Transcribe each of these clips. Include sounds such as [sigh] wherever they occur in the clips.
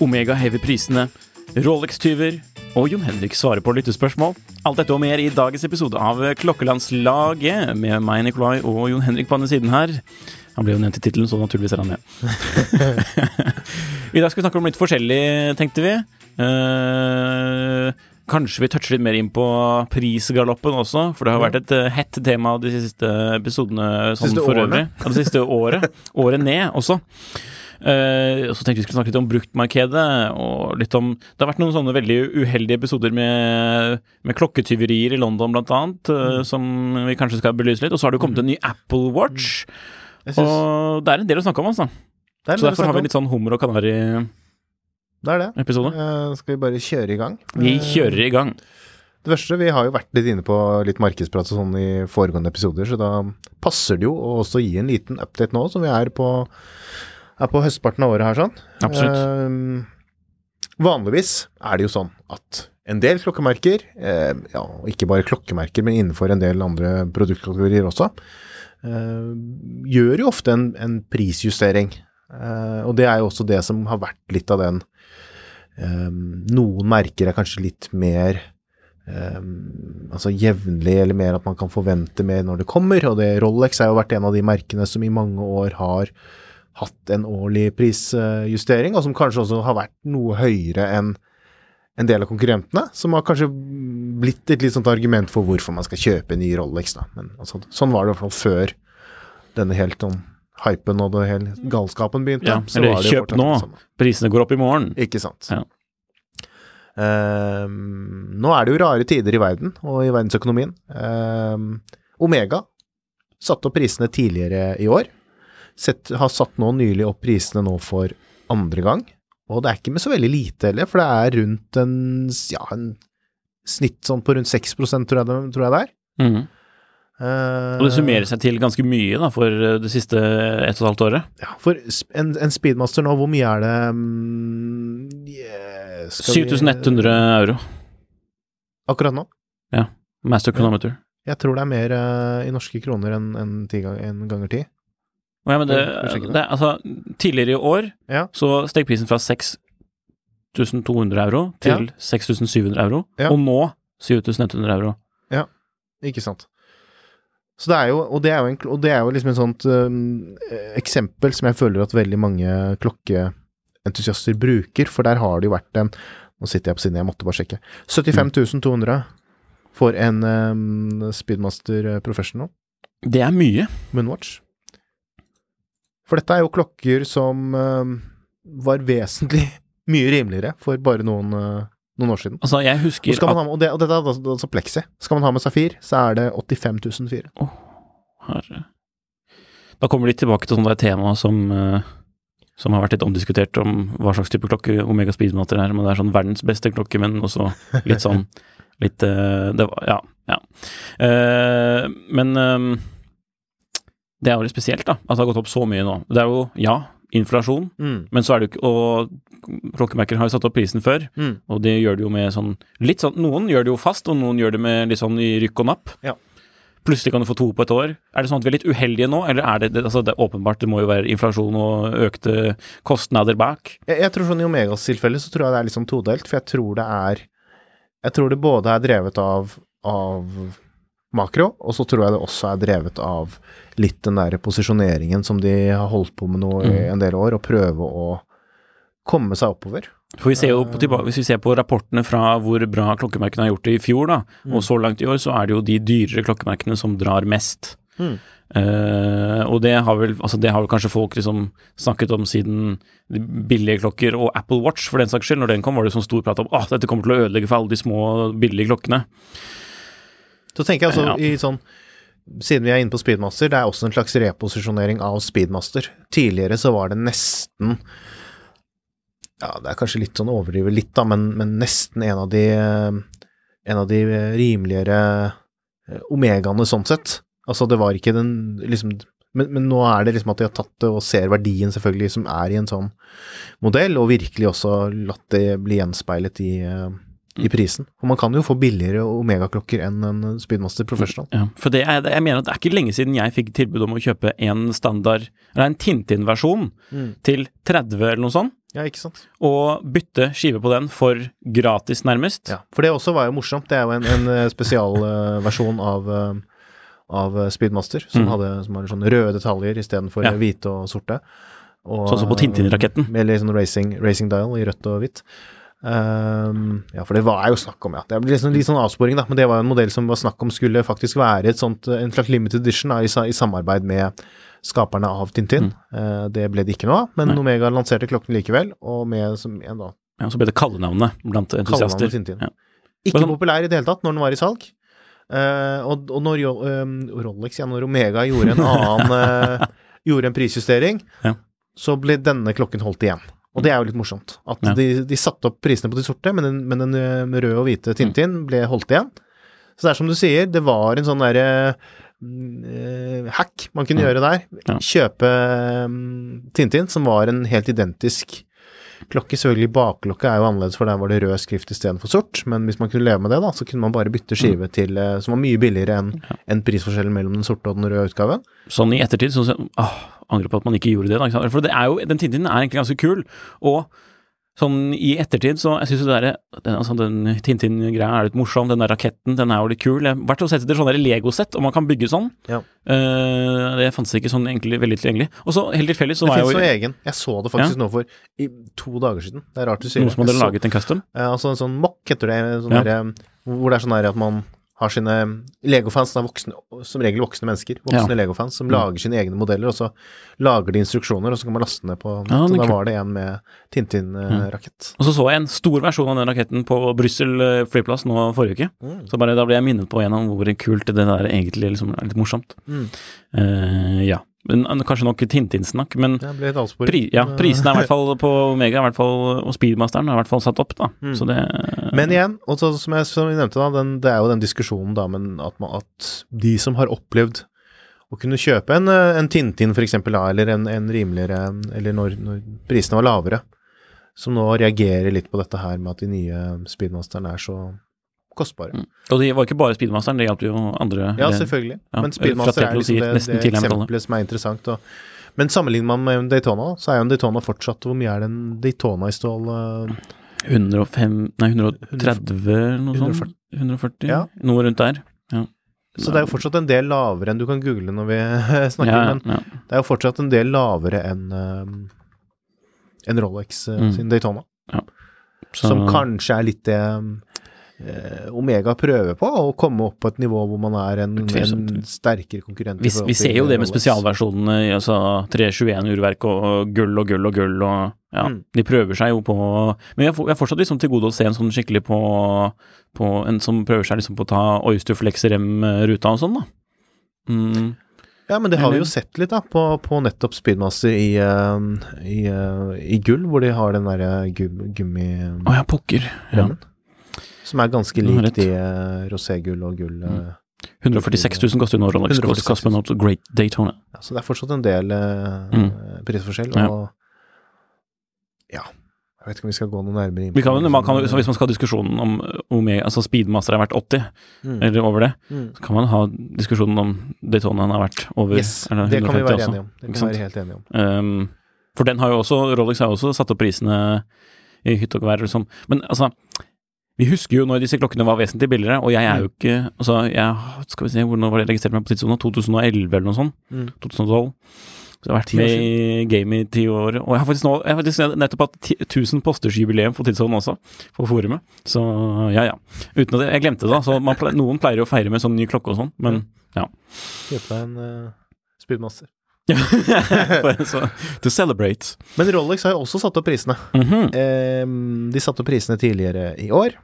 Omega hever prisene, Rolex-tyver og Jon Henrik svarer på lyttespørsmål. Alt dette og mer i dagens episode av Klokkelandslaget med meg, Nikolai, og Jon Henrik på andre siden her. Han ble jo nevnt i tittelen, så naturligvis er han med. [laughs] I dag skal vi snakke om litt forskjellig, tenkte vi. Uh, kanskje vi toucher litt mer inn på prisgaloppen også, for det har vært et uh, hett tema de siste episodene sånn Siste for øvrig. Ja, det siste året. Året ned også. Eh, og så tenkte vi skulle snakke litt om bruktmarkedet, og litt om Det har vært noen sånne veldig uheldige episoder med, med klokketyverier i London, blant annet, mm. som vi kanskje skal belyse litt. Og så har det jo kommet en ny Apple Watch, Jeg synes, og det er en del å snakke om, altså. Så derfor har vi litt sånn hummer og kanari-episode. Det. Eh, skal vi bare kjøre i gang? Vi Eh, kjører i gang. Det verste, vi har jo vært litt inne på litt markedsprat og sånn i foregående episoder, så da passer det jo å også gi en liten update nå, som vi er på, er på høstparten av året her, sånn. Absolutt. Eh, vanligvis er det jo sånn at en del klokkemerker, eh, ja, ikke bare klokkemerker, men innenfor en del andre produktkategorier også, eh, gjør jo ofte en, en prisjustering. Eh, og det er jo også det som har vært litt av den eh, Noen merker er kanskje litt mer Um, altså jevnlig, eller mer at man kan forvente mer når det kommer. Og det Rolex har jo vært en av de merkene som i mange år har hatt en årlig prisjustering, og som kanskje også har vært noe høyere enn en del av konkurrentene, som har kanskje blitt et litt sånt argument for hvorfor man skal kjøpe en ny Rolex. Da. Men altså, sånn var det i hvert fall før denne helt sånn hypen og det hele galskapen begynte. Ja, eller var det kjøp nå. Prisene går opp i morgen. Ikke sant. Ja. Ehm, nå er det jo rare tider i verden og i verdensøkonomien. Ehm, Omega satte opp prisene tidligere i år. Sett, har satt nå nylig opp prisene nå for andre gang. Og det er ikke med så veldig lite heller, for det er rundt en, ja, en snitt sånn på rundt 6% tror jeg, det, tror jeg det er. Mm. Uh, Og det summerer seg til ganske mye da, for eh, det siste ett og et halvt året. Ja, for en, en speedmaster nå, hvor mye er det mm, yeah, 7100 vi- 7100 euro. Akkurat nå? Ja. Master chronometer. Jeg tror det er mer uh, i norske kroner enn en, en, ganger ti. Ja, men det, det? det, altså, tidligere i år Ja. så steg prisen fra 6200 euro til 6700 euro, Ja. og nå 7100 euro. Ja, Ikke sant. Så det er jo, og det er jo, en, og det er jo liksom en sånt um, eksempel som jeg føler at veldig mange klokkeentusiaster bruker, for der har det jo vært en Nå sitter jeg på siden, jeg måtte bare sjekke. 75 200 for en um, Speedmaster eh, Professional Det er mye. Moonwatch. For dette er jo klokker som um, var vesentlig [laughs] mye rimeligere for bare noen, uh, noen år siden. Altså, jeg husker og, ha med, og, det, og dette er altså, altså plexi. Skal man ha med safir, så er det 85 004. Herre. Da kommer vi litt tilbake til sånne tema som, eh, som har vært litt omdiskutert om hva slags type klokke Omega Speedmaster er. Men det er sånn verdens beste klokke, men også litt sånn [laughs] litt eh, det var, Ja. ja. Uh, men eh, det er litt spesielt, da. At det har gått opp så mye nå. Det er jo, ja, inflasjon, Mm. men så er det jo ikke Og klokkemerker har jo satt opp prisen før, Mm. og det gjør det jo med sånn litt sånn Noen gjør det jo fast, og noen gjør det med litt sånn i rykk og napp. Ja. plutselig kan du få to på et år. Er det sånn at vi er litt uheldige nå, eller er det, det, altså det er åpenbart, det må jo være inflasjon og økte kostnader bak? Jeg, jeg tror sånn I Omegas tilfelle så tror jeg det er litt sånn todelt, for jeg tror det er Jeg tror det både er drevet av, av makro, og så tror jeg det også er drevet av litt den der posisjoneringen som de har holdt på med nå i Mm. en del år, og prøve å komme seg oppover. For vi ser jo på, Hvis vi ser på rapportene fra hvor bra klokkemerkene har gjort det i fjor, da, Mm. og så langt i år, så er det jo de dyrere klokkemerkene som drar mest. Mm. Uh, og det har, vel, altså det har vel kanskje folk liksom snakket om siden billige klokker og Apple Watch, for den saks skyld. Når den kom, var det sånn stor prat om at dette kommer til å ødelegge for alle de små, billige klokkene. Så tenker jeg altså i sånn Siden vi er inne på Speedmaster, det er også en slags reposisjonering av Speedmaster. Tidligere så var det nesten Ja, det er kanskje litt sånn overdrivet litt, da, men, men nesten en av de En av de rimeligere eh, Omegaene sånn sett. Altså, det var ikke den liksom men, men nå er det liksom at de har tatt det og ser verdien selvfølgelig som er i en sånn modell, og virkelig også latt det bli gjenspeilet i, eh, i prisen. For man kan jo få billigere Omega-klokker enn en Speedmaster Professional. Ja, for det er, jeg mener at det er ikke lenge siden jeg fikk tilbud om å kjøpe en standard, eller en Tintin-versjon Mm. til 30 eller noe sånt, Ja, ikke sant? og bytte skive på den for gratis, nærmest. Ja, for det også var jo morsomt. Det er jo en, en eh, spesialversjon av, eh, av eh, Speedmaster, som, Mm. hadde, som hadde sånne røde detaljer istedenfor Ja. ja. hvite og sorte. Og, Sånn som på Tintin-raketten. Med litt sånn racing, racing dial i rødt og hvitt. Ehm, ja, for det var jo snakk om, ja. Det blir liksom, litt sånn avsporing, da. Men det var jo en modell som var snakk om skulle faktisk være et sånt, eh, en slags limited edition da, i, i samarbeid med skaperne av Tintin. Eh, det ble det ikke noe av, men Mm. Nei. Omega lanserte klokken likevel, og med som en da Ja, så ble det kallenavnet blant entusiaster. Ja. Ikke sånn- populær i det hele tatt når den var i salg. Uh, og, og når eh, Rolex, ja, når Omega gjorde en [laughs] annen uh, Gjorde en prisjustering, Ja. så ble denne klokken holdt igjen. Og det er jo litt morsomt. At Ja. de, de satte opp prisene på de sorte, men den, men den eh, røde og hvite Tintin ble holdt igjen. Så det er som du sier, det var en sånn derre mm, eh, hack man kunne Ja. gjøre der. Kjøpe um, Tintin, som var en helt identisk klokke. Selvfølgelig bakklokke er jo annerledes, for der var det rød skrift istedenfor sort. Men hvis man kunne leve med det, da, så kunne man bare bytte skive til eh, som var mye billigere enn en prisforskjellen mellom den sorte og den røde utgaven. Sånn i ettertid så åh, angrer på at man ikke gjorde det. Da? For det er jo, den Tintinen er egentlig ganske kul. Og sånn i ettertid så jeg syns jo det derre den, altså, den Tintin-greia er litt morsom. Den der raketten, den er jo litt kul. Jeg har vært og sett etter sånne Lego-sett, og man kan bygge sånn. Ja. Uh, det fantes ikke sånn egentlig veldig tilgjengelig. Og så helt tilfeldig så Det var jeg jo jo egen. Jeg så det faktisk nå for i, to dager siden. Det er rart du sier noen som hadde laget en custom. Ja, altså en sånn mock heter det, sånn Ja. der, hvor det er sånn her at man har sine Legofans er voksne, som regel voksne mennesker, voksne Ja. legofans, som Mm. lager sine egne modeller, og så lager de instruksjoner, og så kan man laste ned på nett. er og da var det en med Tintin-rakett. Og så så jeg en stor versjon av den raketten på Brussel eh, flyplass nå forrige uke. Mm. Så bare da ble jeg minnet på igjen om hvor kult det der egentlig liksom er litt morsomt. Mm. Uh, ja. Men, eh, kanskje nok Tintin-snakk, men pri, ja, Men, prisene er i hvert [laughs] fall på Omega i hvert fall, og Speedmasteren er i hvert fall satt opp, da. Mm. Så det Men igjen, og så, som, jeg, som vi nevnte, da, den, det er jo den diskusjonen da, men at, man, at de som har opplevd å kunne kjøpe en, eh, en Tintin eksempel, eller en, en rimeligere Eller når, når prisene var lavere, som nå reagerer litt på dette her med at de nye Speedmasterne er så kostbare. Mm. Og det var ikke bare Speedmasteren, det hjalp jo andre. Ja, selvfølgelig. ja, men Speedmaster er liksom det, det eksempelet som er interessant. Og, men sammenligner man med Daytona, så er jo en Daytona fortsatt Hvor mye er den Daytona i stål? eh, 105 Nei, 130 eller noe sånt. 140? Ja. Noe rundt der. Så det er jo fortsatt en del lavere enn du kan google når vi [laughs] snakker, Ja, men ja. det er jo fortsatt en del lavere enn eh, en Rolex eh, Mm. sin Daytona. Som kanskje er litt det eh, Omega prøver på, å komme opp på et nivå hvor man er en, en sterkere konkurrent. vi, vi ser jo det med spesialversjonene, altså 321-urverk og, og gull og gull og gull og ja, Mm. de prøver seg jo på Men jeg er fortsatt liksom til gode å se en sånn skikkelig på, på En som prøver seg liksom på å ta Oyster Flex Rem-ruta og sånn, da. Mm. Ja, men det har vi jo sett litt, da, på, på nettopp Speedmaster i, eh, i, eh, i gull, hvor de har den derre gummi... Å ja, pokker. Ja. Som er ganske lik de uh, roségull og gull. Mm. 146 000 koster nå Rolex 146 000. Cosmonaut Great Daytona. Ja, så det er fortsatt en del eh, Mm. prisforskjell. Ja. Og ja, Jeg vet ikke om vi skal gå noe nærmere inn Vi kan, man kan, liksom, så hvis man skal ha diskusjonen om Omega, altså Speedmaster er verdt 80, Mm. eller over det, Mm. så kan man ha diskusjonen om Daytonaen er verdt over Yes, eller det kan vi 150 være også. enige om. Det kan vi være helt enige om. Um, for den har jo også, Rolex har jo også satt opp prisene i hytte og gevær sånn. Men altså, vi husker jo når disse klokkene var vesentlig billigere, og jeg er jo Mm. ikke Altså, jeg Skal vi se, hvordan var det jeg registrerte meg på tidssona? 2011 eller noe sånt? Mm. 2012. Så jeg har vært med i gamet i ti år. Og jeg har faktisk, nå, jeg har faktisk nettopp hatt ti- 1000 postersjubileum for tidssonen også, på forumet. Så ja, ja. Uten at jeg, glemte det, da. Så man noen pleier jo å feire med sånn ny klokke og sånn, men ja. Kjøpe deg en uh, Speedmaster. [laughs] to celebrate. Men Rolex har jo også satt opp prisene. Mhm. Ehm, de satte opp prisene tidligere i år.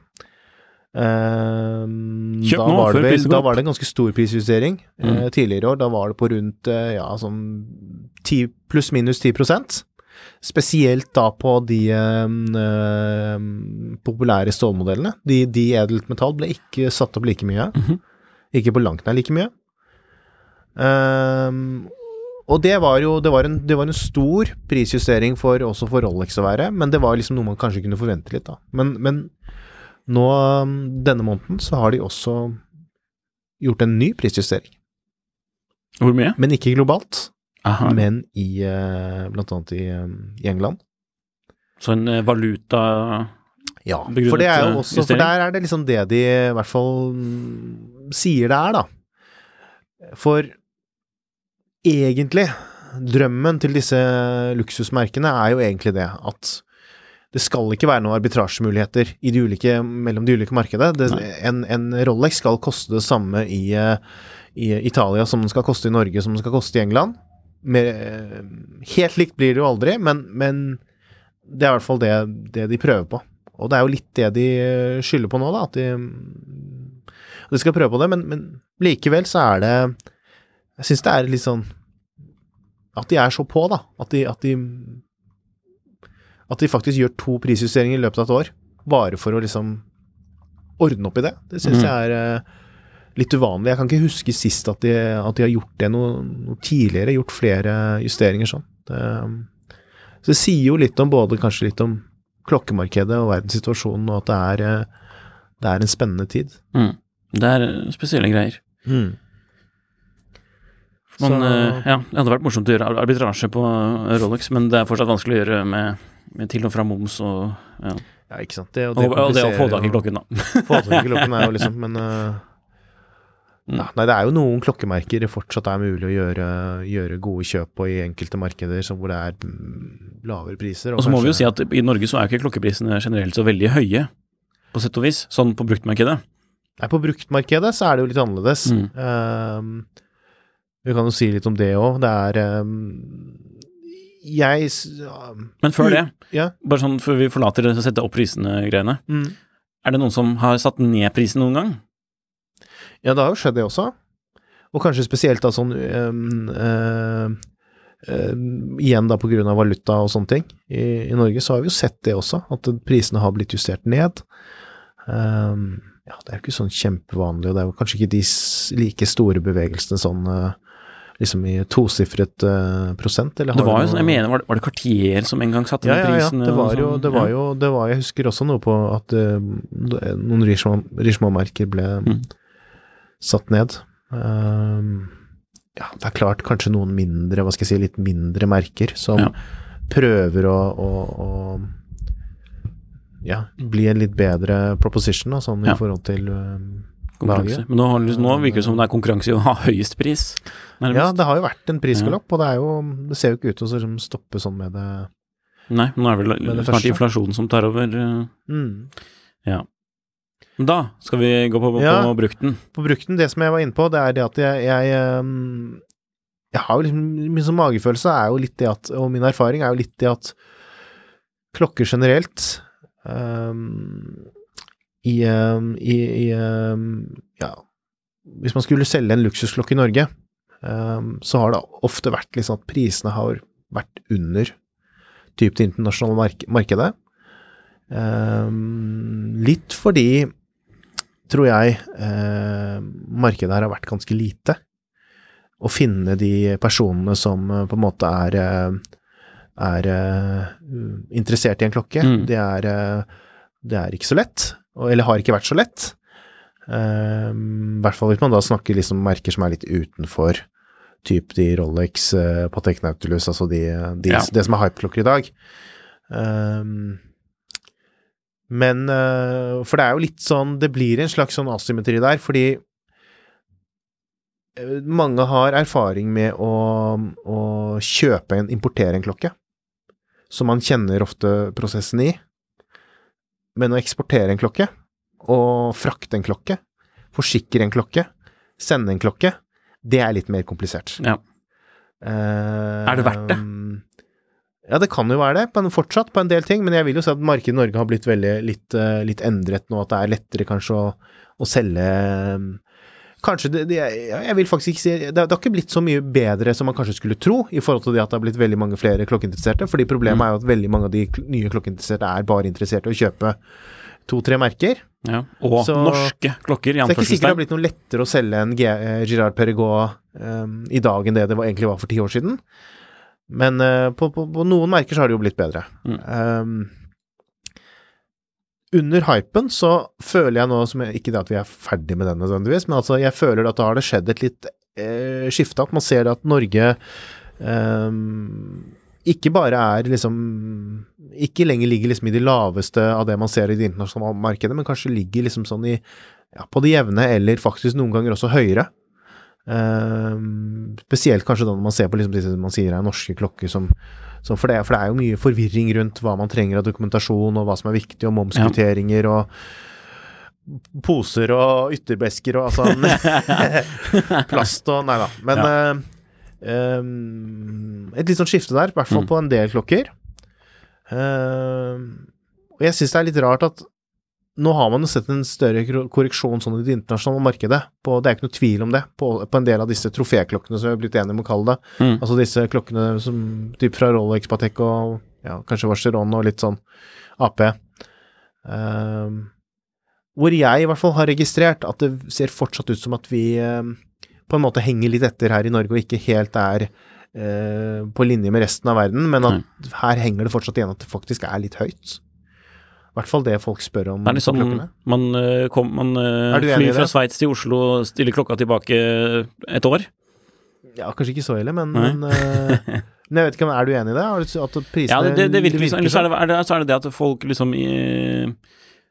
Ehm, Kjøp da, nå, var det før vel, da var det en ganske stor prisjustering. Eh, Mm. tidligere i år, da var det på rundt eh, ja, sånn 10 pluss minus 10% Spesielt da på de ehm, ehm, populære stålmodellene. De, de edelt metall ble ikke satt opp like mye. Mhm. Ikke på langt nær like mye. Ehm, og det var jo det var, en, det var en stor prisjustering for, også for Rolex å være, men det var liksom noe man kanskje kunne forvente litt, da. Men, men nå, um, denne måneden, så har de også gjort en ny prisjustering. Hvor mye? Men ikke globalt, Aha. men i eh, blant annet i, um, i England. Så en eh, valuta Ja, for det er eh, jo også For der er det liksom det de i hvert fall mm, sier det er, da. For egentlig, drømmen til disse luksusmerkene er jo egentlig det at det skal ikke være noen arbitrasjemuligheter i de ulike, mellom de ulike markedene. Det, en, en Rolex skal koste det samme i, eh, i Italia som den skal koste i Norge, som den skal koste i England. Mer, eh, helt likt blir det jo aldri, men, men det er i hvert fall det, det de prøver på. Og det er jo litt det de eh, skylder på nå, da. At de, de skal prøve på det, men, men likevel så er det Jeg syns det er litt sånn At de er så på, da. At de, at de At de faktisk gjør to prisjusteringer i løpet av et år. Bare for å liksom ordne opp i det. Det syns mm. jeg er eh, litt uvanlig. Jeg kan ikke huske sist at de, at de har gjort det noe, noe tidligere. Gjort flere justeringer sånn. Det, så det sier jo litt om både kanskje litt om klokkemarkedet og verdenssituasjonen, og at det er, eh, det er en spennende tid. mm. Det er eh, spesielle greier. Man, Så- eh, ja, det hadde vært morsomt å gjøre arbitrasje på eh, Rolex, men det er fortsatt vanskelig å gjøre med, med til og fra moms og ja. Ja, ikke sant. Det, og Og, og det å få tak i klokken, da. [laughs] Få tak i klokken er jo liksom Men eh, Mm. Nei, det er jo noen klokkemerker det fortsatt er mulig å gjøre, gjøre gode kjøp på i enkelte markeder så hvor det er mm, lavere priser. Og så må vi jo si at i Norge så er ikke klokkeprisene generelt så veldig høye, på sett og vis, sånn på bruktmarkedet. Nei, på bruktmarkedet så er det jo litt annerledes. Mm. Ehm, vi kan jo si litt om det òg. Det er um, Jeg s- Men før det, Ja. bare sånn før vi forlater å sette opp prisene-greiene, Mm. er det noen som har satt ned prisen noen gang? Ja, det har jo skjedd det også. Og kanskje spesielt da sånn um, uh, uh, Igjen da på grunn av valuta og sånne ting. I, I Norge så har vi jo sett det også, at prisene har blitt justert ned. Um, ja, det er jo ikke sånn kjempevanlig, og det er jo kanskje ikke de like store bevegelsene sånn eh, liksom i tosifret uh, prosent, eller Det var jo sånn, jeg mener, var det, var det Cartier som en gang satte ja, ned ja, ja. Det var jo, sånn? det var jo, det var, jeg husker også noe på at uh, noen Richemont-merker ble Mm. satt ned. Um, ja, det er klart kanskje noen mindre, hva skal jeg si, litt mindre merker som Ja. prøver å, å, å ja, bli en litt bedre proposition, da, sånn i forhold til ehm, konkurranse. Men nå, har nå virker det som det er konkurranse i å ha høyest pris. nærmest. Ja, det har jo vært en prisgalopp, og det er jo Det ser jo ikke ut til å liksom stoppe sånn med det Nei, nå er det vel det snart inflasjonen som tar over. eh. mm. Men da skal vi gå på, på, Ja. på brukten. på brukten, det som jeg var inne på, det er det at jeg Jeg, ehm, jeg har jo liksom Min sånn magefølelse er jo litt det at Og min erfaring er jo litt det at klokker generelt ehm, i, ehm, i, i ehm, Ja Hvis man skulle selge en luksusklokke i Norge, ehm, så har det ofte vært litt sånn at prisene har vært under typ det internasjonale mark markedet. Litt fordi tror jeg eh, markedet her har vært ganske lite. Å finne de personene som eh, på en måte er, eh, er interessert i en klokke. Mm. Det, er, det er ikke så lett, eller har ikke vært så lett. Eh, I hvert fall hvis man da snakker liksom merker som er litt utenfor typ de Rolex, uh, Patek Nautilus, altså de, de, Ja. det som er hypeklokker i dag. Um, men eh, For det er jo litt sånn Det blir en slags sånn asymmetri der, fordi eh, mange har erfaring med å, å kjøpe en, importere en klokke. som man kjenner ofte prosessen i. Men å eksportere en klokke, og frakte en klokke, forsikre en klokke, sende en klokke, det er litt mer komplisert. Ja. er det verdt det? Ja, det kan jo være det, men fortsatt på en del ting. Men jeg vil jo si at markedet i Norge har blitt veldig litt, eh, litt endret nå, at det er lettere kanskje å, å selge eh, Kanskje det, det Jeg vil faktisk ikke si det, det har ikke blitt så mye bedre som man kanskje skulle tro, i forhold til det at det har blitt veldig mange flere klokkeinteresserte. Fordi problemet Mm. er jo at veldig mange av de nye klokkeinteresserte er bare interessert i å kjøpe to-tre merker. Ja. Og Så- norske klokker, i Så det er ikke sikkert det har blitt noe lettere å selge en G eh, Girard Perregaux um, i dag enn det det var, egentlig var for ti år siden. Men uh, på, på, på noen merker så har det jo blitt bedre. Mm. Um, under hypen så føler jeg nå, som jeg, ikke det at vi er ferdig med den nødvendigvis, men altså jeg føler at da har det skjedd et litt eh, skifte, at man ser at Norge eh, ikke bare er liksom Ikke lenger ligger liksom i de laveste av det man ser i det internasjonale markedet, men kanskje ligger liksom sånn i ja, på det jevne, eller faktisk noen ganger også høyere. Ehm, spesielt kanskje da når man ser på liksom disse man sier er norske klokker som, som for, det, for det er jo mye forvirring rundt hva man trenger av dokumentasjon, og hva som er viktig, og momskvitteringer og poser og ytterbesker og altså [laughs] [laughs] Plast og Nei da. Men ja. uh, um, et litt sånn skifte der, i hvert fall Mm. på en del klokker. Uh, og jeg syns det er litt rart at nå har man jo sett en større korreksjon sånn i det internasjonale markedet. På, det er ikke noe tvil om det, på, på en del av disse troféklokkene som vi har blitt enige om å kalle det. Mm. Altså disse klokkene som typ fra Rolex, Patek og ja, kanskje Vacheron og litt sånn AP. Um, hvor jeg i hvert fall har registrert at det ser fortsatt ut som at vi um, på en måte henger litt etter her i Norge og ikke helt er uh, på linje med resten av verden, men at her henger det fortsatt igjen at det faktisk er litt høyt. I hvert fall det folk spør om Det er klokkene. man, eh, kom, man eh, flyr fra? Sveits til Oslo, stiller klokka tilbake et år. Ja, kanskje ikke så ille, men, men, eh, men jeg vet ikke, er du enig i det? At prisene Ja, det, det, virker liksom Eller så sånn? er det, så er det det at folk liksom i,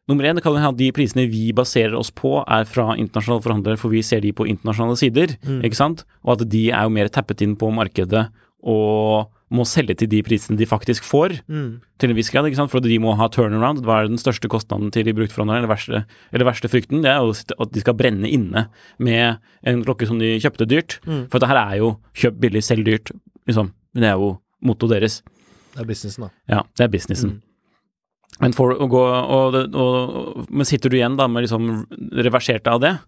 Nummer én, det kan hende at de prisene vi baserer oss på, er fra internasjonale forhandlere, for vi ser de på internasjonale sider, Mm. ikke sant? Og at de er jo mer tappet inn på markedet og må selge til de prisene de faktisk får, Mm. til en viss grad, ikke sant? For de må ha turnaround. Hva er den største kostnaden til de bruktforhandlerne, eller verste, eller verste frykten? Det er jo at de skal brenne inne med en klokke som de kjøpte dyrt. Mm. For dette her er jo kjøp billig, selg dyrt, liksom. Det er jo mottoet deres. Det er businessen, da. Ja, det er businessen. Mm. Men, for å gå, og, og, og, men sitter du igjen da med liksom reverserte av det,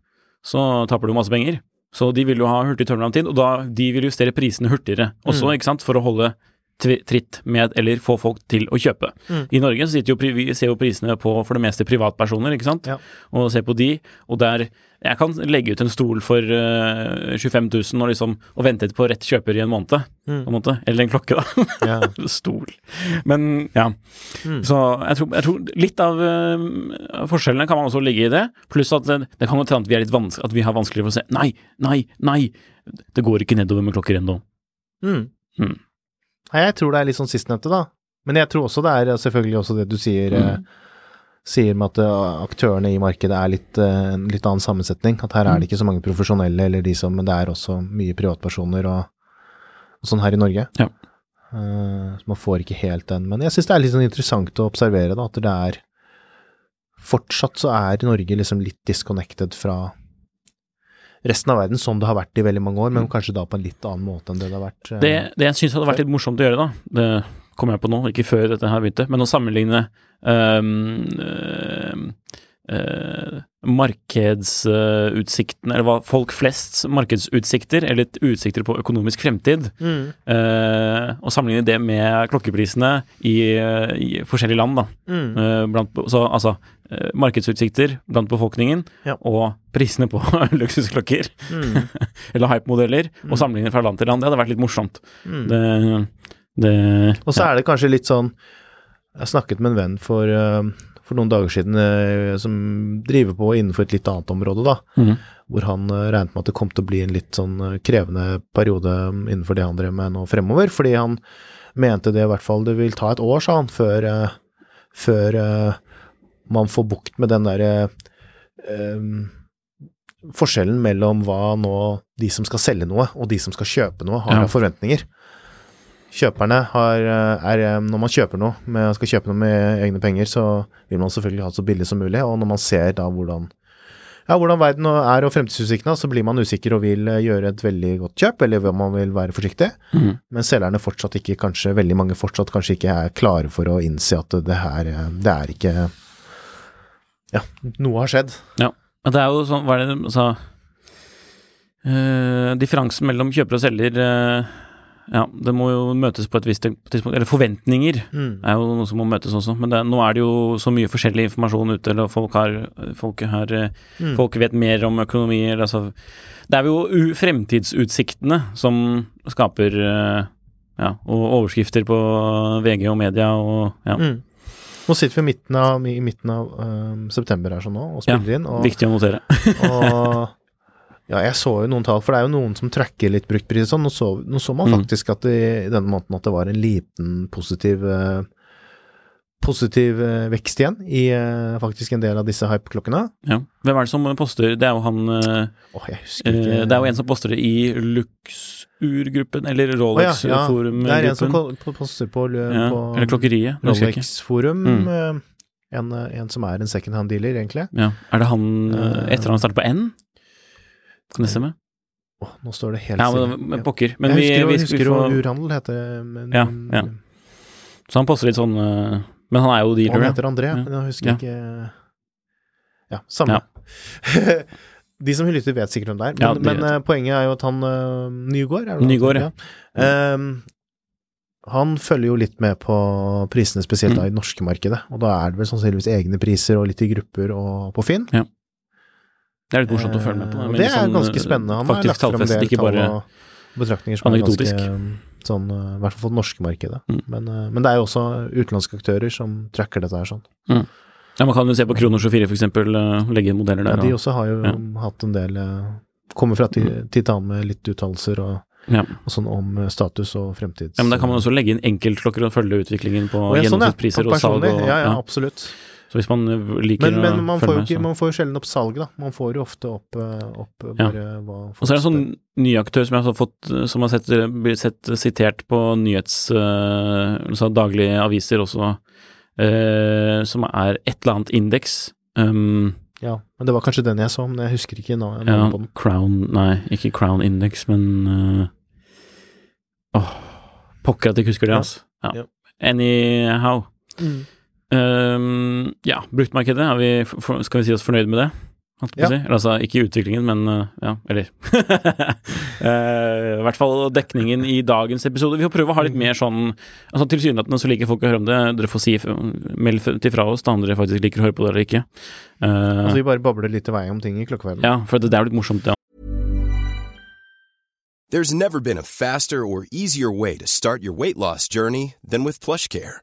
så taper du masse penger. Så de vil jo ha hurtig turnaround-tid, og da de vil justere prisene hurtigere også, Mm. ikke sant, for å holde tritt med, eller få folk til å kjøpe. Mm. I Norge så sitter jo, vi ser jo prisene på for det meste privatpersoner, ikke sant, Ja. og ser på de, og der jeg kan legge ut en stol for uh, 25 000 og liksom, og vente på rett kjøper i en måned, Mm. en måte, eller en klokke da. Ja. [laughs] Stol. Men ja. Mm. Så jeg tror, jeg tror litt av uh, forskjellene kan man også ligge i det. Pluss at det, det kan jo hende at vi er litt vanskelig, at vi har vanskeligere for å se Nei, nei, nei! Det går ikke nedover med klokker ennå. Mm. Mm. Nei, jeg tror det er litt sånn sistnevnte, da. Men jeg tror også det er selvfølgelig også det du sier, Mm. Sier med at eh, aktørene i markedet er litt, eh, en litt annen sammensetning. At her er det ikke så mange profesjonelle, eller de som Men det er også mye privatpersoner og, og sånn her i Norge. Ja. Uh, så man får ikke helt den. Men jeg syns det er litt sånn interessant å observere, da, at det er Fortsatt så er Norge liksom litt disconnected fra resten av verden, som det har vært i veldig mange år, men kanskje da på en litt annen måte enn det det har vært. Uh, Det, det jeg syns hadde vært litt morsomt å gjøre, da, det kommer jeg på nå, ikke før dette her begynte, men å sammenligne um, Uh, markedsutsiktene, eller hva folk flests markedsutsikter, eller utsikter på økonomisk fremtid, Mm, uh, og sammenligne det med klokkeprisene i, i forskjellige land, da. mm, blant, så, altså markedsutsikter blant befolkningen Ja. og prisene på [laughs] luksusklokker mm, [laughs] eller hype-modeller, og sammenligne fra land til land. Det hadde vært litt morsomt. mm. Det Og så er det kanskje litt sånn Jeg snakket med en venn for, eh, for noen dager siden eh, som driver på innenfor et litt annet område, da. Mm. Hvor han eh, regnet med at det kom til å bli en litt sånn krevende periode innenfor det han drev med nå fremover. Fordi han mente det i hvert fall det vil ta et år, sa han, før, før man får bukt med den derre eh, forskjellen mellom hva nå de som skal selge noe, og de som skal kjøpe noe, har Ja. av forventninger. Kjøperne har, eh, er, eh, Når man kjøper noe, med, skal kjøpe noe med egne penger, så vil man selvfølgelig ha det så billig som mulig. Og når man ser da hvordan, ja, hvordan verden er og fremtidsutsiktene, så blir man usikker og vil eh, gjøre et veldig godt kjøp, eller man vil være forsiktig. Mm. Men selgerne fortsatt ikke, kanskje veldig mange fortsatt kanskje ikke er klare for å innse at det her, det er ikke Ja, noe har skjedd. Ja. Men det er jo sånn Hva er det de sa Uh, Differansen mellom kjøper og selger eh, Ja, det må jo møtes på et visst tidspunkt. Eller forventninger Mm. er jo noe som må møtes også. Men det, nå er det jo så mye forskjellig informasjon ute, eller folk har Folk, har, eh, Mm. folk vet mer om økonomi, eller altså Det er jo fremtidsutsiktene som skaper eh, ja, og overskrifter på VG og media og ja, Mm. Nå sitter vi i midten av, i midten av eh, september her sånn nå, og spiller inn. Og, viktig å notere. [laughs] og ja, jeg så jo noen tall, for det er jo noen som tracker litt bruktpris og sånn. Nå så, nå så man Mm. faktisk at i denne måneden at det var en liten positiv eh, Positiv eh, vekst igjen i eh, faktisk en del av disse hype-klokkene. Ja. Hvem er det som poster Det er jo han Åh, jeg husker Eh, ikke Det er jo en som poster det i Luxur-gruppen, eller Rolex-forum-gruppen. Rolex-forum-gruppen. Det er en som poster på, ja, på eller Klokkeriet. Rolex-forum. Mm. eh, En, en som er en secondhand-dealer, egentlig. Ja. Er det han etter han startet på N? Kan det stemme? Åh, nå står det helt Ja, men, men pokker. Men jeg vi, husker, vi, vi husker får, Urhandel heter det. Men, Ja, ja. Så han poster litt sånn eh, Men han er jo dealer, han heter André, Ja. men jeg husker Ja. ikke Ja, samme. [laughs] De som lytter, vet sikkert hvem det er. Men, Ja, de men eh, poenget er jo at han uh, Nygård, er det han Nygård, heter? ja. Um, han følger jo litt med på prisene, spesielt Mm. da i det norske markedet. Og da er det vel sannsynligvis egne priser og litt i grupper og på Finn. Det er litt morsomt å følge med på. Det, det er sånn, ganske spennende. Han har lagt frem en tallfest, del tall og betraktninger som er ganske sånn, eh, i hvert fall for det norske markedet. Mm. Men, eh, men det er jo også utenlandske aktører som tracker dette her sånn. Ja, Man kan jo se på Krono 24 for eksempel, eh, legge inn modeller Ja, der. de og- også har jo ja. hatt en del eh, Kommer fra til annen med litt uttalelser og, ja. og sånn om eh, status og fremtids... ja, Men da kan man også legge inn enkeltklokker og følge utviklingen på Å, ja, sånn, ja. gjennomsnittspriser og salg. Og, ja, ja, ja. absolutt. Så hvis man eh, liker Men, men man, får jo ikke, man får jo sjelden opp salget, da. Man får jo ofte opp, eh, opp bare Ja. hva Og så er det en sånn ny aktør som jeg har fått, som har sett, blitt sett sitert på nyhets... eh, altså daglige aviser også, eh, som er et eller annet indeks. Um, Ja, men det var kanskje den jeg så, men jeg husker ikke navnet ja, på den. Crown Nei, ikke Crown Index, men uh, Åh, pokker at jeg ikke husker det, altså. Ja. Ja. Anyhow. Mm. Um, ja, bruktmarkedet, er vi, for, skal vi si oss fornøyd med det? Ja. si. Eller, altså, ikke utviklingen, men uh, ja, eller uh, [laughs] I hvert fall dekningen i dagens episode. Vi får prøve å ha litt mer sånn altså Tilsynelatende så liker folk å høre om det. Dere får si meld til fra oss da om dere faktisk liker å høre på det eller ikke. Uh, Altså, vi bare babler litt i vei om ting i klokkeverdenen. ja, for det, det er jo litt morsomt, det. There's never been a faster or easier way to start your weight loss journey than with PlushCare.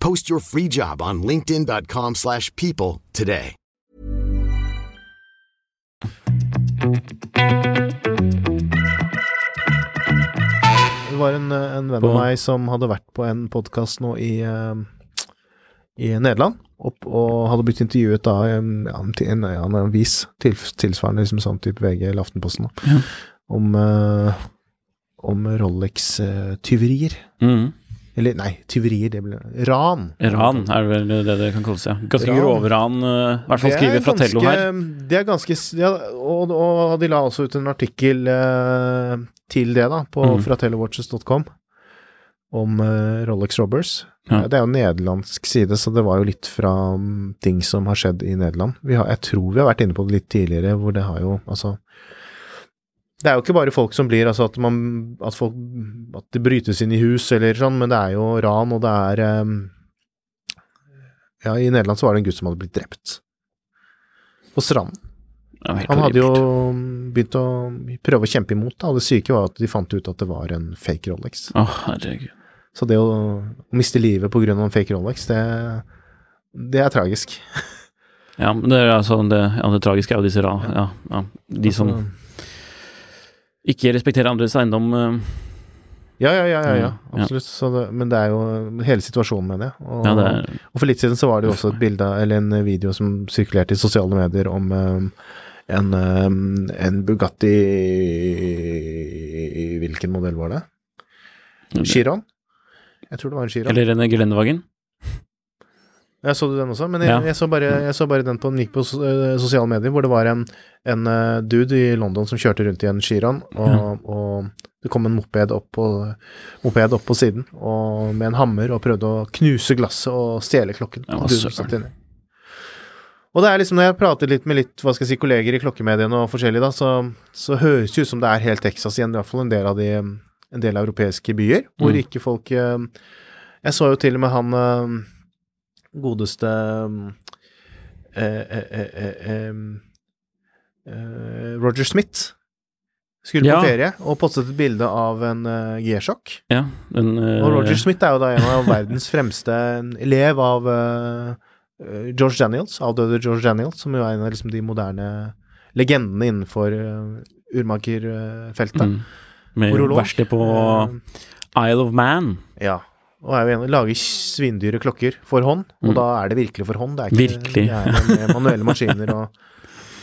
Post your free job on linkedin.com/people slash people today. Det var en, en venn av meg som hadde vært på en podkast nå i, eh, i Nederland. Opp, og hadde blitt intervjuet da i en, en, en avis til, tilsvarende liksom sånn type VG eller Aftenposten, da, Ja. om, eh, om Rolex-tyverier. Mm. Eller nei, tyverier, det ble ran. Ran er vel det det kan kalles, ja. Ganske grove ran, i i hvert fall er skriver Fratello her. Det er ganske ja, og, og de la også ut en artikkel uh, til det, da, på Mm. fratellowatches.com om uh, Rolex Robbers. Ja. Det er jo nederlandsk side, så det var jo litt fra mm, ting som har skjedd i Nederland. Vi har, jeg tror vi har vært inne på det litt tidligere, hvor det har jo altså Det er jo ikke bare folk som blir altså at man At folk At det brytes inn i hus eller sånn, men det er jo ran, og det er um, Ja, i Nederland så var det en gutt som hadde blitt drept. På stranden. Han hadde jo begynt å prøve å kjempe imot, da. og Det syke var at de fant ut at det var en fake Rolex. Oh, herregud. Så det å, å miste livet av en fake Rolex, det, det er tragisk. [laughs] Ja, men det er altså det, ja, det tragiske er jo disse ra... Ja, ja. De som Altså, ikke respektere andres eiendom. eh, ja, ja, ja, ja, ja, ja. absolutt. Så det, men det er jo hele situasjonen, mener jeg. Og, Ja, er og for litt siden så var det jo også et bilde, eller en video som sirkulerte i sosiale medier om um, en, um, en Bugatti Hvilken modell var det? Chiron? Jeg tror det var en Chiron. Eller en gelendevagen. Jeg så du den også, men jeg, Ja. jeg, så, bare, jeg så bare den på, den gikk på eh, sosiale medier, hvor det var en, en eh, dude i London som kjørte rundt i en Chiron, og, og det kom en moped opp, på, moped opp på siden og med en hammer og prøvde å knuse glasset og stjele klokken. Ja, Og. Og det er liksom, når jeg prater litt med litt, hva skal jeg si, kolleger i klokkemediene og forskjellig, da, så, så høres det ut som det er helt Texas igjen, i hvert fall en del av de en del europeiske byer, hvor Mm. ikke folk eh, Jeg så jo til og med han godeste eh, eh, eh, eh, eh, Roger Smith skulle Ja. på ferie og postet et bilde av en uh, G-sjokk. Ja, Og Roger Smith er jo da en av [laughs] verdens fremste elev av George Daniels, avdøde George Daniels, som jo er en av liksom, de moderne legendene innenfor uh, urmakerfeltet. mm, Med verksted på Isle of Man. Ja. Og er jo en, lager svindyre klokker for hånd, og Mm. da er det virkelig for hånd. Det er ikke Virkelig. Det er med manuelle maskiner og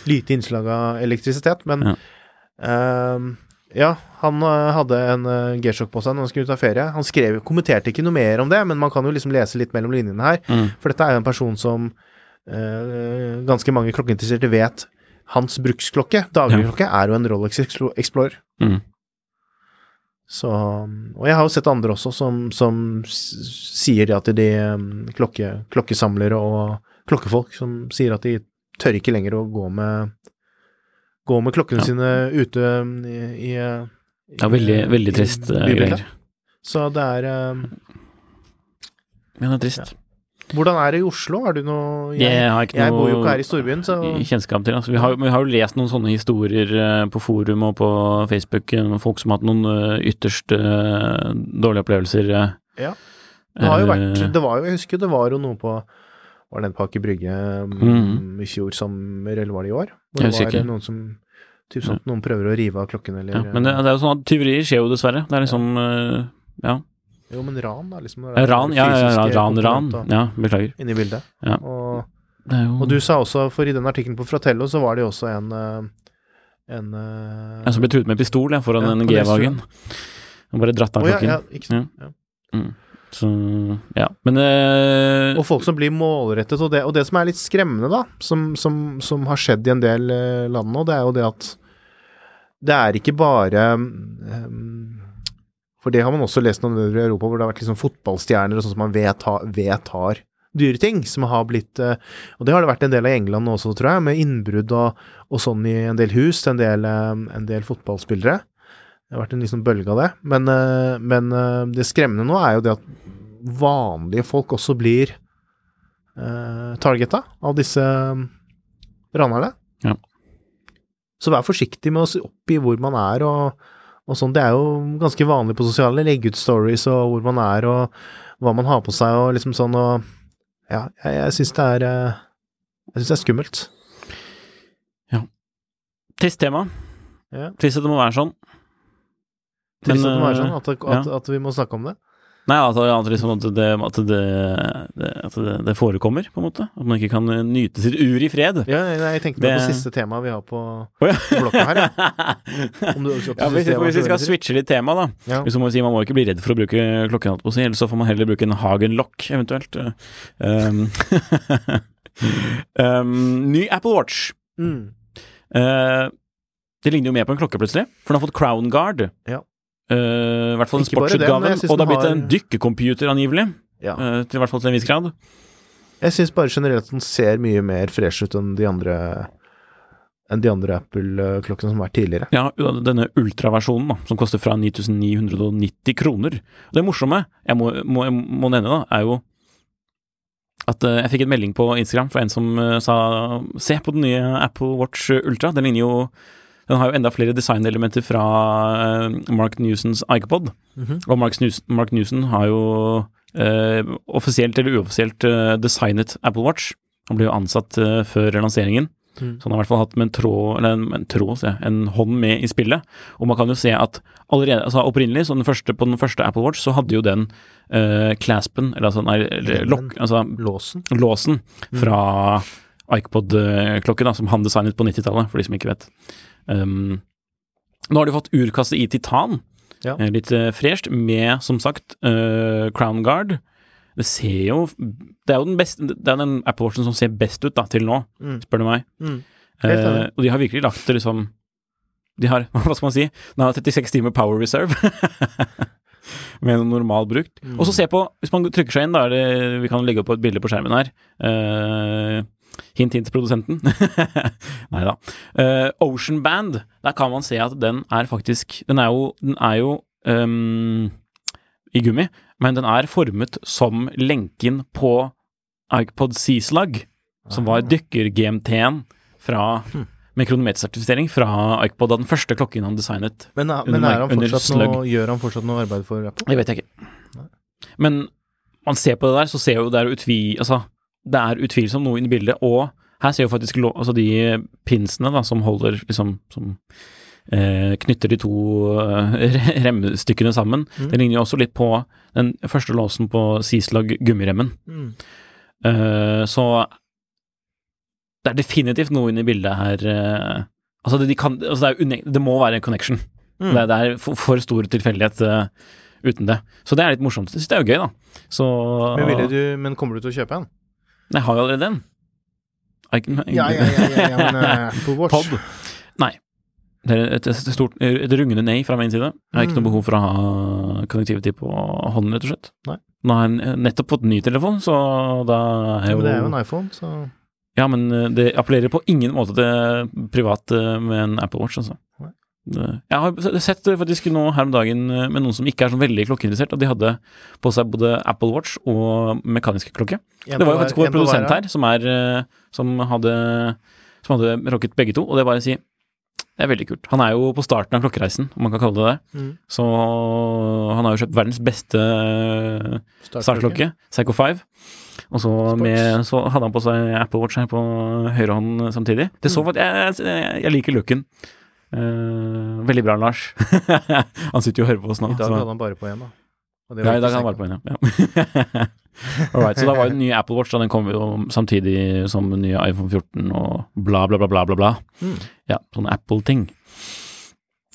lite innslag av elektrisitet. Men Ja. ehm, ja, han eh, hadde en uh, G-sjokk på seg når han skulle ut av ferie. Han skrev, kommenterte ikke noe mer om det, men man kan jo liksom lese litt mellom linjene her. Mm. For dette er jo en person som uh, ganske mange klokkeinteresserte vet hans bruksklokke, dagligklokke, er jo en Rolex Explorer. Mm. Så, og jeg har jo sett andre også som, som sier at de um, klokke, klokkesamlere og klokkefolk som sier at de tør ikke lenger å gå med gå med klokkene Ja. sine ute um, i, i, Det Ja, veldig, veldig trist eh, greier. Så det er um, Men det er trist. Hvordan er det i Oslo? Har du noe Jeg, har ikke jeg bor jo ikke her i storbyen, så kjennskap til. Altså, vi, har, vi har jo lest noen sånne historier eh, på forum og på Facebook, eh, folk som har hatt noen eh, ytterst dårlige opplevelser. Ja. Det har jo vært Det var jo, jeg husker det var jo noe på Var det en pakke Brygge mm. Mhm. i fjor sommer, eller var det i år? Hvor Jeg det var ikke. noen som Typ sånn at noen prøver å rive av klokken, eller ja, men det, det er jo sånn at tyverier skjer jo dessverre. Det er liksom Ja. Jo, men ran, da. Liksom, Eh, Ran, ja, ja, ja, ran, ran. Ja, beklager. Inni bildet. Ja. Og, og du sa også, for i den artikkelen på Fratello, så var det jo også en En, En uh, som ble truet med pistol ja, foran en, en G-vagen. Og bare dratt av klokken. ja, ikke. Ja. Ja. Mm. Så ja. Men eh, Og folk som blir målrettet, og det, og det som er litt skremmende, da, som, som, som har skjedd i en del eh, land nå, det er jo det at det er ikke bare um, For det har man også lest steder i Europa hvor det har vært liksom fotballstjerner og sånn som man vet, ha, vet har dyre ting, som har blitt eh, Og det har det vært en del av England også, tror jeg, med innbrudd og, og sånn i en del hus til en del, eh, en del fotballspillere. Det har vært en liksom bølge av det. Men, eh, men det skremmende nå er jo det at vanlige folk også blir uh, targeta av disse ranerne. Ja. Så vær forsiktig med å se opp i hvor man er og, og sånn. Det er jo ganske vanlig på sosiale. Legge ut stories og hvor man er og hva man har på seg og liksom sånn og Ja, jeg, jeg syns det er eh, Jeg syns det er skummelt. trist tema. Ja. Trist at det må være sånn. Trist Men, at det må være eh, sånn, at, at, ja. at vi må snakke om det. Nei, altså, liksom at, det, at, det, det, at det, det forekommer, på en måte. At man ikke kan eh, nyte sitt ur i fred. Ja, nei, jeg tenkte Det- på siste temaet vi har på oh, ja. blokka her, ja. [laughs] Om du, Ja, hvis, hvis vi skal switche litt tema, da. Ja. Hvis man, må si, man må ikke bli redd for å bruke klokken, eller så får man heller bruke en Hagen-lokk, eventuelt. Um, [laughs] um, ny Apple Watch. Mm. Uh, det ligner jo mer på en klokke, plutselig. For den har fått Crown Guard. Ja. Eh, I hvert fall den sportsutgaven. Og det har blitt har- en dykkercomputer, angivelig. Ja. Uh, til, I hvert fall til en viss grad. Jeg syns bare generelt at den ser mye mer fresh ut enn de andre enn de andre Apple-klokkene som har vært tidligere. Ja, denne ultraversjonen, da, som koster fra 9990 kroner. Det morsomme, jeg må, må, jeg må nevne, da, er jo at eh, jeg fikk en melding på Instagram fra en som sa Se på den nye Apple Watch Ultra. Den ligner jo Den har jo enda flere designelementer fra eh, Mark Newsons iPod. Og Mark, News, Mark Newson har jo eh, offisielt eller uoffisielt eh, designet Apple Watch. Han ble jo ansatt eh, før lanseringen. Mm. Så han har i hvert fall hatt en tråd, eller en, en tråd, en hånd med i spillet. Og man kan jo se at allerede, altså opprinnelig, så den første, på den første Apple Watch, så hadde jo den eh, claspen, eller altså, nei, lock, altså Låsen. låsen fra iPod-klokken, som han designet på 90-tallet, for de som ikke vet. Um, nå har de fått urkasse i titan, Ja. eh, litt uh, fresht, med, som sagt, uh, Crown Guard. Det ser jo Det er jo den beste Det er den Apple Watchen som ser best ut da, til nå, Mm. spør du meg. Mm. Eh, og de har virkelig lagt det liksom De har, [laughs] hva skal man si, den har 36 timer power reserve. [laughs] med noe normal brukt. Mm. Og så se på, hvis man trykker seg inn, da er det Vi kan legge opp et bilde på skjermen her. Eh, hint, hint, produsenten. [laughs] Nei da. Uh, Ocean Band, der kan man se at den er faktisk Den er jo, den er jo um, i gummi, men den er formet som lenken på iPod C-Slug, som var dykker-GMT-en fra med kronometersertifisering fra iPod da den første klokken han designet. Men, er- Under men er han fortsatt noe, gjør han fortsatt noe arbeid for Apple? Det vet jeg ikke. Men man ser på det der, så ser jo det er utvi... Altså, det er utvilsomt noe inni bildet, og her ser jo faktisk altså de pinsene da, som holder liksom Som eh, knytter de to eh, [laughs] remstykkene sammen. Det ligner jo også litt på den første låsen på Sislag gummiremmen. Mm. Eh, så det er definitivt noe inni bildet her eh, Altså, det, de kan, altså det, er det må være en connection. Mm. Det, det er for, for stor tilfeldighet eh, uten det. Så det er litt morsomt. Jeg synes det er jo gøy, da. Så Men, du, men kommer du til å kjøpe en? Jeg har jo allerede en. I- Ja, ja, ja, ja, ja men uh, [laughs] Apple Watch Pod. Nei. Det er et, et, stort, et rungende nei fra min side. Jeg har ikke noe Mm. behov for å ha connectivity på hånden, rett og slett. Nei. Nå har jeg nettopp fått ny telefon, så da er jo men det er jo en iPhone, så Ja, men eh, det appellerer på ingen måte til privat eh, med en Apple Watch, altså. Nei. Det- Jeg har sett eh, faktisk nå her om dagen eh, med noen som ikke er så veldig klokkeinteressert, at de hadde på seg både Apple Watch og mekaniske klokke. Det var jo faktisk vår produsent her som, er, eh, som, hadde, som hadde rocket begge to, og det er bare å si det er veldig kult. Han er jo på starten av klokkereisen, om man kan kalle det det. Mm. Så han har jo kjøpt verdens beste eh, startklokke, Psycho 5. Og så, med, så hadde han på seg Apple Watch her på høyre hånd samtidig. Det så for at jeg, jeg, jeg liker looken. Eh, veldig bra, Lars. [laughs] han sitter jo og hører på oss nå. I dag så- hadde han bare på én, da. Og det ja, i dag hadde han bare på en, ja. [laughs] Alright, så da var jo den nye Apple Watch, da den kom jo samtidig som den nye iPhone 14 og bla, bla, bla, bla, bla. bla. Mm. Ja, sånne Apple-ting.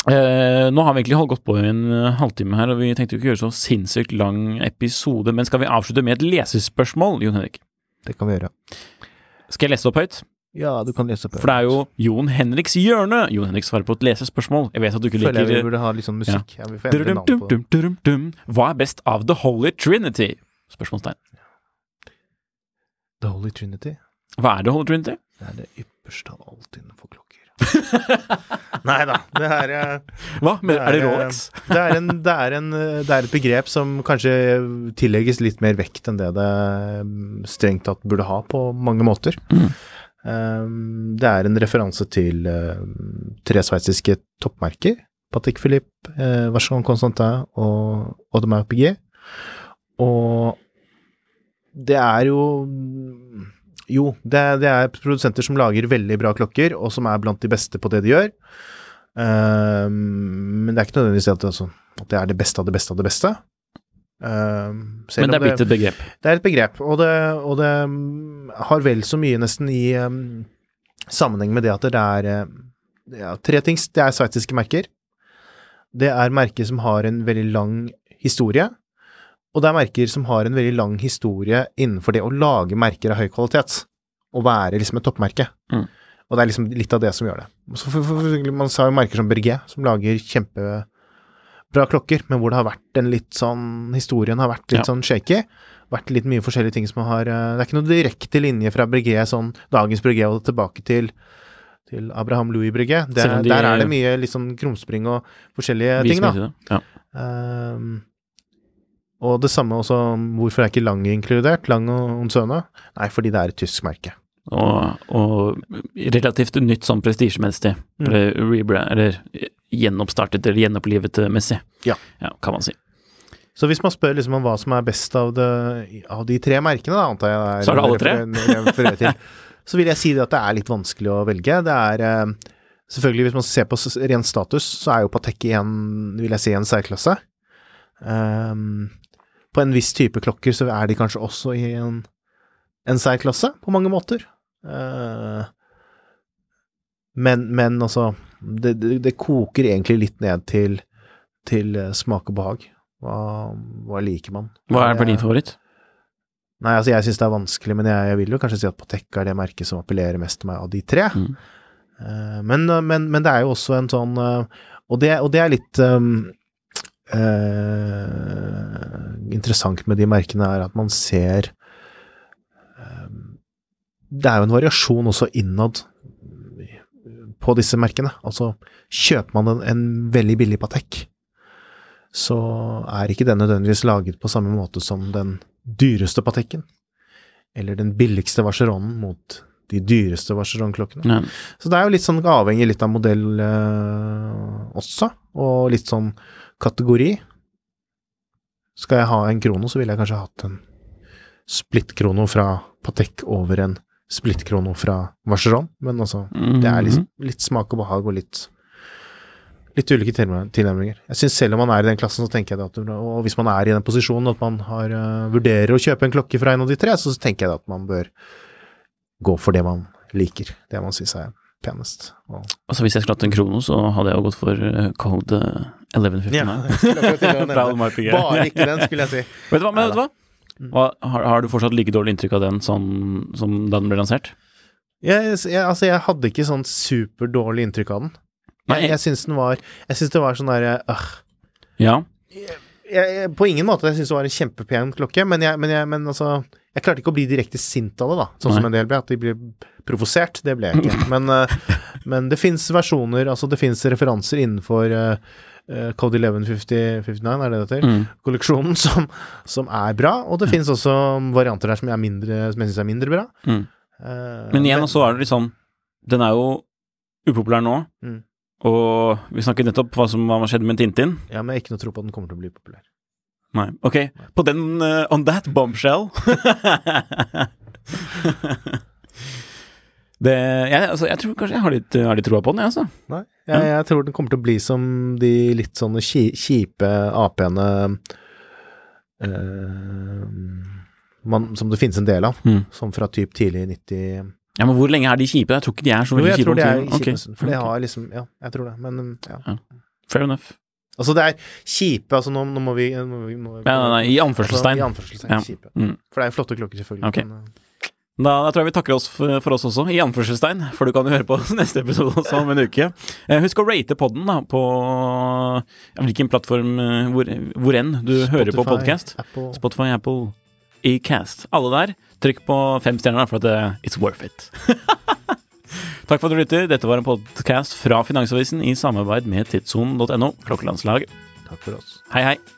Eh, nå har vi egentlig holdt godt på i en eh, halvtime her, og vi tenkte jo ikke gjøre så sinnssykt lang episode, men skal vi avslutte med et lesespørsmål, Jon Henrik? Det kan vi gjøre. Skal jeg lese det opp høyt? Ja, du kan lese opp. For det er jo Jon Henriks hjørne. Jon Henrik svarer på et lesespørsmål. Jeg vet at du ikke Føler jeg vi burde ha litt sånn musikk. Ja. vi får endre navn på det. Dum-dum-dum-dum-dum. Hva er best av The Holy Trinity? Spørsmålstegn. The Holy Trinity. Hva er The Holy Trinity? Det er det ypperste av alt innenfor klokker. [laughs] Nei da, det er eh, Hva? Men, er det eh, Rolex? [laughs] Det er, en, det, er en, det er et begrep som kanskje tillegges litt mer vekt enn det det mm, strengt tatt burde ha på mange måter. Mm. Um, det er en referanse til eh, tre sveitsiske toppmerker. Patek Philippe, uh, Vacheron Constantin og Audemars Piguet. Og det er jo Jo, det, det er produsenter som lager veldig bra klokker, og som er blant de beste på det de gjør. Um, men det er ikke nødvendigvis altså, at det er det beste av det beste av det beste. Selv Men det er blitt et begrep. Det er et begrep, og det, og det mm, har vel så mye nesten i um, sammenheng med det at det er eh, ja, tre ting. Det er sveitsiske merker. Det er merker som har en veldig lang historie. Og det er merker som har en veldig lang historie innenfor det å lage merker av høy kvalitet. Å være liksom et toppmerke. Mm. Og det er liksom litt av det som gjør det. Så for, for, man sa jo merker som Berget, som lager kjempebra klokker, men hvor det har vært en litt sånn Historien har vært litt Ja. sånn shaky. Vært litt mye forskjellige ting som har eh, Det er ikke noe direkte linje fra Breguet, sånn dagens Breguet og tilbake til til Abraham Louis Breguet. De- Der er det mye sånn krumspring og forskjellige ting, da. Ja. Um, og det samme også Hvorfor er ikke Lang inkludert? Lang og Onsøne? Nei, fordi det er et tysk merke. Og, og relativt nytt sånn prestisjemessig, Mm. eller, gjenoppstartet eller gjenopplivet eh, messig, Ja. kan man si. Så hvis man spør liksom om hva som er best av, det, av de tre merkene, da, antar jeg det Så er det alle tre? til, [laughs] så vil jeg si det at det er litt vanskelig å velge. Det er eh, Selvfølgelig, hvis man ser på ren status, så er jo Patek i en, vil jeg si, en særklasse. Um, på en viss type klokker så er de kanskje også i en, en særklasse, på mange måter. Eh, men, men altså det, det, det koker egentlig litt ned til, til eh, smak og behag. Hva, hva liker man? Hva er for din favoritt? Nei, altså jeg syns det er vanskelig, men jeg, jeg vil jo kanskje si at Patek er det merket som appellerer mest til meg av de tre. Mm. Eh, men, men, men det er jo også en sånn og, det, og det er litt um, uh, interessant med de merkene, er at man ser Det er jo en variasjon også innad på disse merkene. Altså, kjøper man en, en veldig billig Patek, så er ikke den nødvendigvis laget på samme måte som den dyreste Pateken, eller den billigste Vacheronen mot de dyreste Vacheron-klokkene. Ja. Så det er jo litt sånn avhengig litt av modell eh, også, og litt sånn kategori. Skal jeg ha en krono, så ville jeg kanskje hatt en splitt-krono fra Patek over en splitt-krono fra Vacheron, men altså, det er litt, Mhm. litt smak og behag og litt Litt ulike tilnærm- tilnærminger. Jeg syns selv om man er i den klassen, så tenker jeg at Og hvis man er i den posisjonen at man har, uh, vurderer å kjøpe en klokke fra en av de tre, så tenker jeg at man bør gå for det man liker. Det man syns er penest. Og Altså Hvis jeg skulle hatt en krono, så hadde jeg jo gått for eh, code eh, 1159. Ja. [laughs] Bare ikke den, skulle jeg si. Vet du hva, men vet du hva? Mm. hva har, har du fortsatt like dårlig inntrykk av den sånn som da den ble lansert? Jeg, jeg, altså, jeg hadde ikke sånn superdårlig inntrykk av den. Nei. Jeg, jeg syns den var Jeg syns det var sånn derre øh, Ja. jeg, På ingen måte jeg syns det var en kjempepen klokke, men, men, men altså Jeg klarte ikke å bli direkte sint av det, da. Sånn som en del ble. At de ble provosert. Det ble jeg ikke. [laughs] Men, øh, men det fins versjoner, altså det fins referanser innenfor øh, øh, Code 1159, er det det heter? Mm. Kolleksjonen [laughs] som, som er bra, og det fins også varianter der som, er mindre, som jeg syns er mindre bra. Mm. Uh, Men igjen, så er det sånn Den er jo upopulær nå, Mm. og vi snakket nettopp hva som hva skjedde med Tintin. Ja, men jeg har ikke noe tro på at den kommer til å bli populær. Nei. Ok, på den uh, On that bombshell [laughs] [laughs] Det jeg, altså, jeg tror kanskje jeg har litt, har litt troa på den, jeg, altså. Nei, jeg, jeg tror den kommer til å bli som de litt sånne kjipe AP-ene man, Som det finnes en del av, Mm. som fra typ tidlig 90 Ja, Men hvor lenge er de kjipe? Jeg tror ikke de er så Jo, veldig jeg kjipe. tror de er om kjipe, Ok, en for de har liksom Ja, jeg tror det, men ja. Fair enough. Altså, det er kjipe, altså nå, nå må vi, nå må vi må, Nei, nei, nei, i anførselstegn. Altså, I anførselstegn, Ja. kjipe. Mm. For det er flotte klokker, selvfølgelig. Ok. Men, eh, Da, da tror jeg vi takker oss for, for oss også, i anførselstegn, for du kan jo høre på [laughs] neste episode også om en uke. Eh, husk å rate podden da, på hvilken plattform eh, hvor, hvor enn du hører på Spotify, podkast. Spotify, Apple, Ecast. Alle der. Trykk på fem stjerner, for at det, it's worth it. [laughs] Takk for at du lytter. Dette var en podkast fra Finansavisen i samarbeid med tidssonen.no, klokkelandslaget. Takk for oss. Hei, hei.